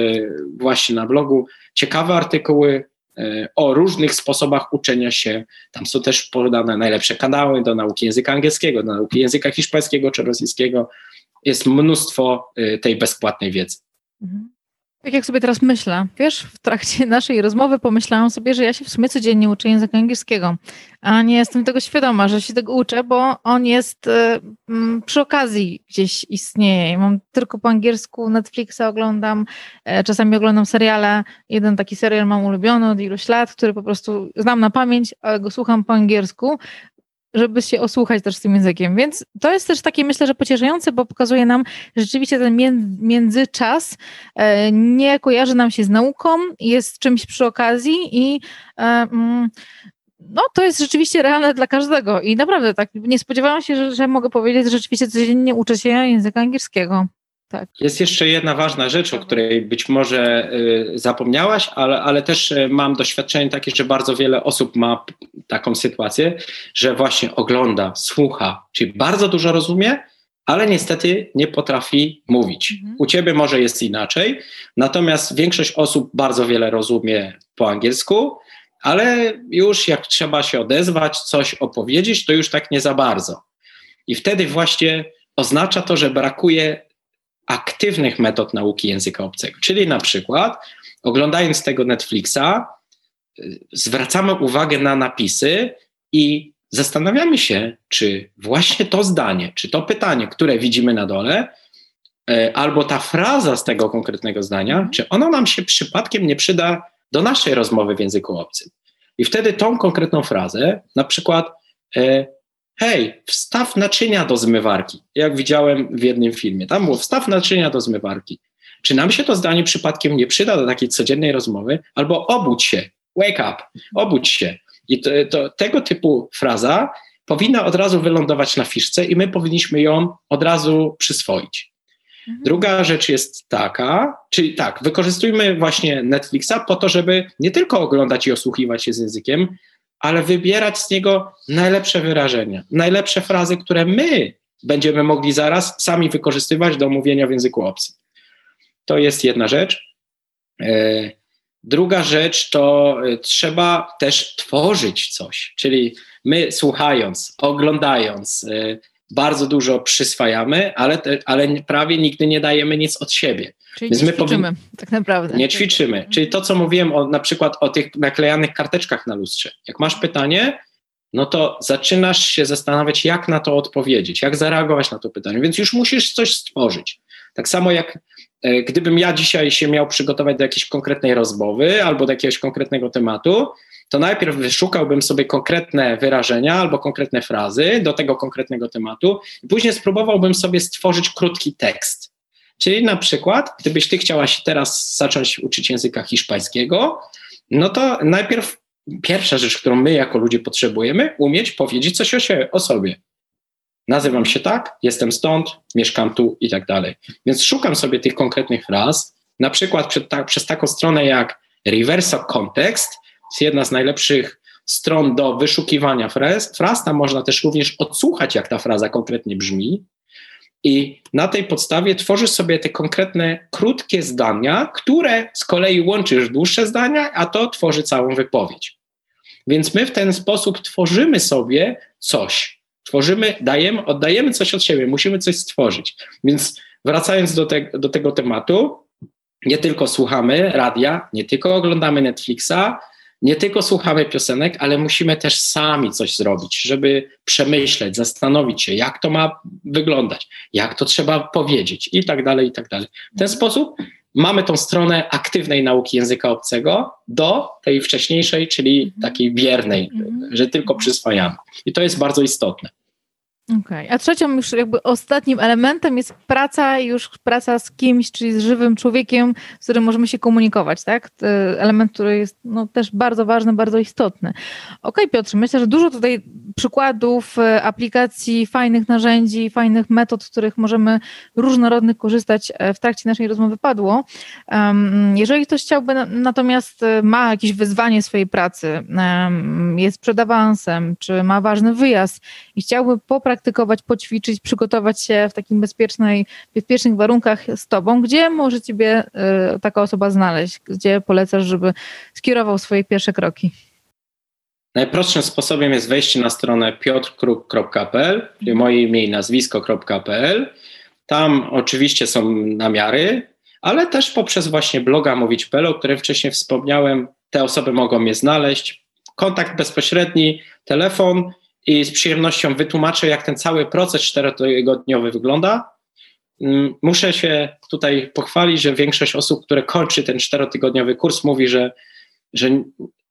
B: właśnie na blogu ciekawe artykuły, E, o różnych sposobach uczenia się. Tam są też podane najlepsze kanały do nauki języka angielskiego, do nauki języka hiszpańskiego czy rosyjskiego. Jest mnóstwo e, tej bezpłatnej wiedzy.
A: Mhm. Tak jak sobie teraz myślę, wiesz, w trakcie <laughs> naszej rozmowy pomyślałam sobie, że ja się w sumie codziennie uczę języka angielskiego, a nie jestem tego świadoma, że się tego uczę, bo on jest y, przy okazji gdzieś istnieje. Mam tylko po angielsku Netflixa oglądam, y, czasami oglądam seriale. Jeden taki serial mam ulubiony od iluś lat, który po prostu znam na pamięć, ale go słucham po angielsku żeby się osłuchać też z tym językiem. Więc to jest też takie, myślę, że pocieszające, bo pokazuje nam, że rzeczywiście ten międzyczas e, nie kojarzy nam się z nauką, jest czymś przy okazji i e, mm, no, to jest rzeczywiście realne dla każdego. I naprawdę tak, nie spodziewałam się, że, że mogę powiedzieć, że rzeczywiście codziennie uczę się języka angielskiego. Tak.
B: Jest jeszcze jedna ważna rzecz, o której być może y, zapomniałaś, ale, ale też y, mam doświadczenie takie, że bardzo wiele osób ma taką sytuację, że właśnie ogląda, słucha, czyli bardzo dużo rozumie, ale niestety nie potrafi mówić. Mhm. U ciebie może jest inaczej, natomiast większość osób bardzo wiele rozumie po angielsku, ale już jak trzeba się odezwać, coś opowiedzieć, to już tak nie za bardzo. I wtedy właśnie oznacza to, że brakuje aktywnych metod nauki języka obcego. Czyli na przykład, oglądając tego Netflixa, y, zwracamy uwagę na napisy i zastanawiamy się, czy właśnie to zdanie, czy to pytanie, które widzimy na dole, y, albo ta fraza z tego konkretnego zdania, mhm. czy ono nam się przypadkiem nie przyda do naszej rozmowy w języku obcym. I wtedy tą konkretną frazę, na przykład, y, hej, wstaw naczynia do zmywarki, jak widziałem w jednym filmie. Tam było wstaw naczynia do zmywarki. Czy nam się to zdanie przypadkiem nie przyda do takiej codziennej rozmowy? Albo obudź się, wake up, obudź się. I to, to, tego typu fraza powinna od razu wylądować na fiszce i my powinniśmy ją od razu przyswoić. Mhm. Druga rzecz jest taka, czyli tak, wykorzystujmy właśnie Netflixa po to, żeby nie tylko oglądać i osłuchiwać się z językiem, ale wybierać z niego najlepsze wyrażenia, najlepsze frazy, które my będziemy mogli zaraz sami wykorzystywać do mówienia w języku obcym. To jest jedna rzecz. E, druga rzecz to e, trzeba też tworzyć coś, czyli my słuchając, oglądając, e, bardzo dużo przyswajamy, ale, ale prawie nigdy nie dajemy nic od siebie.
A: Czyli Więc nie ćwiczymy, tak naprawdę.
B: Nie ćwiczymy. Czyli to, co mówiłem o, na przykład o tych naklejanych karteczkach na lustrze. Jak masz pytanie, no to zaczynasz się zastanawiać, jak na to odpowiedzieć, jak zareagować na to pytanie. Więc już musisz coś stworzyć. Tak samo jak e, gdybym ja dzisiaj się miał przygotować do jakiejś konkretnej rozmowy albo do jakiegoś konkretnego tematu, to najpierw wyszukałbym sobie konkretne wyrażenia albo konkretne frazy do tego konkretnego tematu i później spróbowałbym sobie stworzyć krótki tekst. Czyli na przykład, gdybyś ty chciała się teraz zacząć uczyć języka hiszpańskiego, no to najpierw pierwsza rzecz, którą my jako ludzie potrzebujemy, umieć powiedzieć coś o, się, o sobie. Nazywam się tak, jestem stąd, mieszkam tu i tak dalej. Więc szukam sobie tych konkretnych fraz, na przykład ta, przez taką stronę jak Reverso Context, jest jedna z najlepszych stron do wyszukiwania fraz, fraz. Tam można też również odsłuchać, jak ta fraza konkretnie brzmi. I na tej podstawie tworzysz sobie te konkretne, krótkie zdania, które z kolei łączysz dłuższe zdania, a to tworzy całą wypowiedź. Więc my w ten sposób tworzymy sobie coś. Tworzymy, dajemy, oddajemy coś od siebie, musimy coś stworzyć. Więc wracając do, te, do tego tematu, nie tylko słuchamy radia, nie tylko oglądamy Netflixa, nie tylko słuchamy piosenek, ale musimy też sami coś zrobić, żeby przemyśleć, zastanowić się, jak to ma wyglądać, jak to trzeba powiedzieć i tak dalej, i tak dalej. W ten sposób mamy tą stronę aktywnej nauki języka obcego do tej wcześniejszej, czyli takiej biernej, mhm. że tylko przyswajamy. I to jest bardzo istotne.
A: Okay. a trzecią już jakby ostatnim elementem jest praca, już praca z kimś, czyli z żywym człowiekiem, z którym możemy się komunikować, tak? Element, który jest no, też bardzo ważny, bardzo istotny. Okej, okay, Piotr, myślę, że dużo tutaj przykładów e, aplikacji, fajnych narzędzi, fajnych metod, z których możemy różnorodnych korzystać e, w trakcie naszej rozmowy padło. Jeżeli ktoś chciałby natomiast e, ma jakieś wyzwanie swojej pracy, jest przed awansem, czy ma ważny wyjazd i chciałby popraktykować, poćwiczyć, przygotować się w takim bezpiecznej, bezpiecznych warunkach z tobą, gdzie może ciebie taka osoba znaleźć? Gdzie polecasz, żeby skierował swoje pierwsze kroki?
B: Najprostszym sposobem jest wejście na stronę piotrkruk.pl, czyli moje imię i nazwisko.pl. Tam oczywiście są namiary, ale też poprzez właśnie bloga mówić.pl, o którym wcześniej wspomniałem, te osoby mogą mnie znaleźć. Kontakt bezpośredni, telefon i z przyjemnością wytłumaczę, jak ten cały proces czterotygodniowy wygląda. Mm, muszę się tutaj pochwalić, że większość osób, które kończy ten czterotygodniowy kurs, mówi, że, że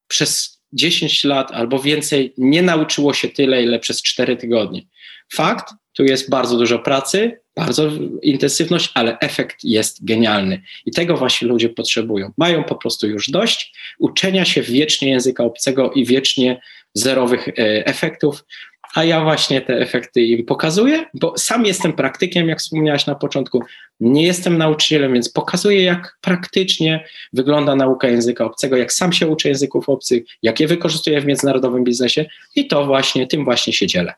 B: przez 10 lat albo więcej nie nauczyło się tyle, ile przez 4 tygodnie. Fakt, tu jest bardzo dużo pracy, bardzo intensywność, ale efekt jest genialny. I tego właśnie ludzie potrzebują. Mają po prostu już dość uczenia się wiecznie języka obcego i wiecznie zerowych e, efektów, a ja właśnie te efekty im pokazuję, bo sam jestem praktykiem, jak wspomniałaś na początku. Nie jestem nauczycielem, więc pokazuję, jak praktycznie wygląda nauka języka obcego, jak sam się uczę języków obcych, jak je wykorzystuję w międzynarodowym biznesie i to właśnie, tym właśnie się dzielę.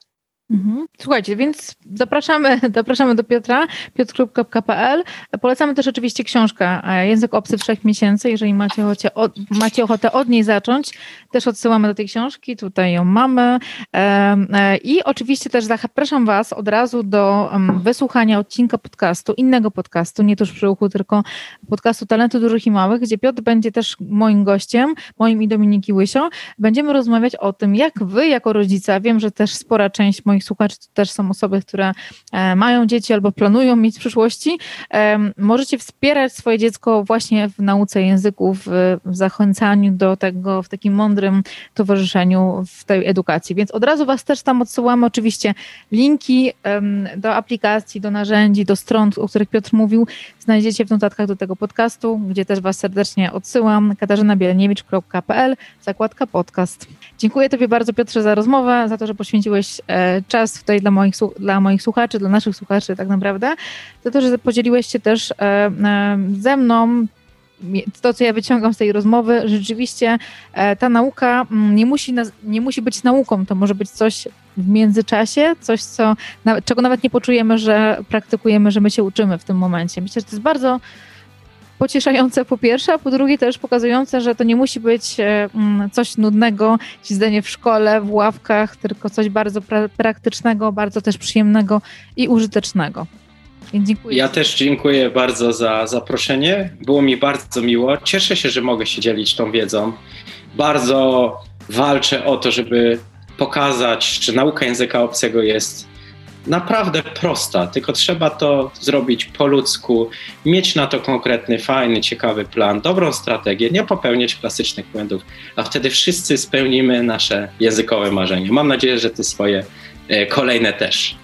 A: Mhm. Słuchajcie, więc zapraszamy, <laughs> zapraszamy do Piotra, piotr.pl. Polecamy też oczywiście książkę e, Język obcy trzech miesięcy, jeżeli macie ochotę, od, macie ochotę od niej zacząć. Też odsyłamy do tej książki, tutaj ją mamy. E, I oczywiście też zapraszam Was od razu do wysłuchania odcinka podcastu, innego podcastu, nie tuż przy uchu, tylko podcastu Talentu Dużych i Małych, gdzie Piotr będzie też moim gościem, moim i Dominiki Łysio. Będziemy rozmawiać o tym, jak Wy jako rodzica, wiem, że też spora część moich moich słuchaczy to też są osoby, które e, mają dzieci albo planują mieć w przyszłości, e, możecie wspierać swoje dziecko właśnie w nauce języków, w zachęcaniu do tego, w takim mądrym towarzyszeniu w tej edukacji. Więc od razu Was też tam odsyłamy oczywiście linki do aplikacji, do narzędzi, do stron, o których Piotr mówił, znajdziecie w notatkach do tego podcastu, gdzie też Was serdecznie odsyłam. katarzynabielenkiewicz.pl, zakładka podcast. Dziękuję Tobie bardzo Piotrze za rozmowę, za to, że poświęciłeś e, czas tutaj dla moich, dla moich słuchaczy, dla naszych słuchaczy tak naprawdę, za to, że podzieliłeś się też e, e, ze mną to, co ja wyciągam z tej rozmowy, rzeczywiście ta nauka mm, nie musi, nie musi być nauką, to może być coś w międzyczasie, coś, co, czego nawet nie poczujemy, że praktykujemy, że my się uczymy w tym momencie. Myślę, że to jest bardzo pocieszające po pierwsze, a po drugie też pokazujące, że to nie musi być e, mm, coś nudnego, siedzenie w szkole, w ławkach, tylko coś bardzo pra praktycznego, bardzo też przyjemnego i użytecznego. Więc dziękuję.
B: Ja też dziękuję bardzo za zaproszenie. Było mi bardzo miło. Cieszę się, że mogę się dzielić tą wiedzą. Bardzo walczę o to, żeby pokazać, że nauka języka obcego jest naprawdę prosta, tylko trzeba to zrobić po ludzku, mieć na to konkretny, fajny, ciekawy plan, dobrą strategię, nie popełniać klasycznych błędów, a wtedy wszyscy spełnimy nasze językowe marzenia. Mam nadzieję, że ty swoje e, kolejne też.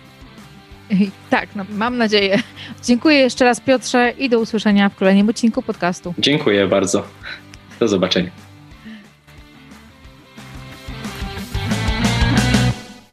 B: <laughs>
A: Tak, no, mam nadzieję. Dziękuję jeszcze raz Piotrze i do usłyszenia w kolejnym odcinku podcastu.
B: Dziękuję bardzo. Do zobaczenia.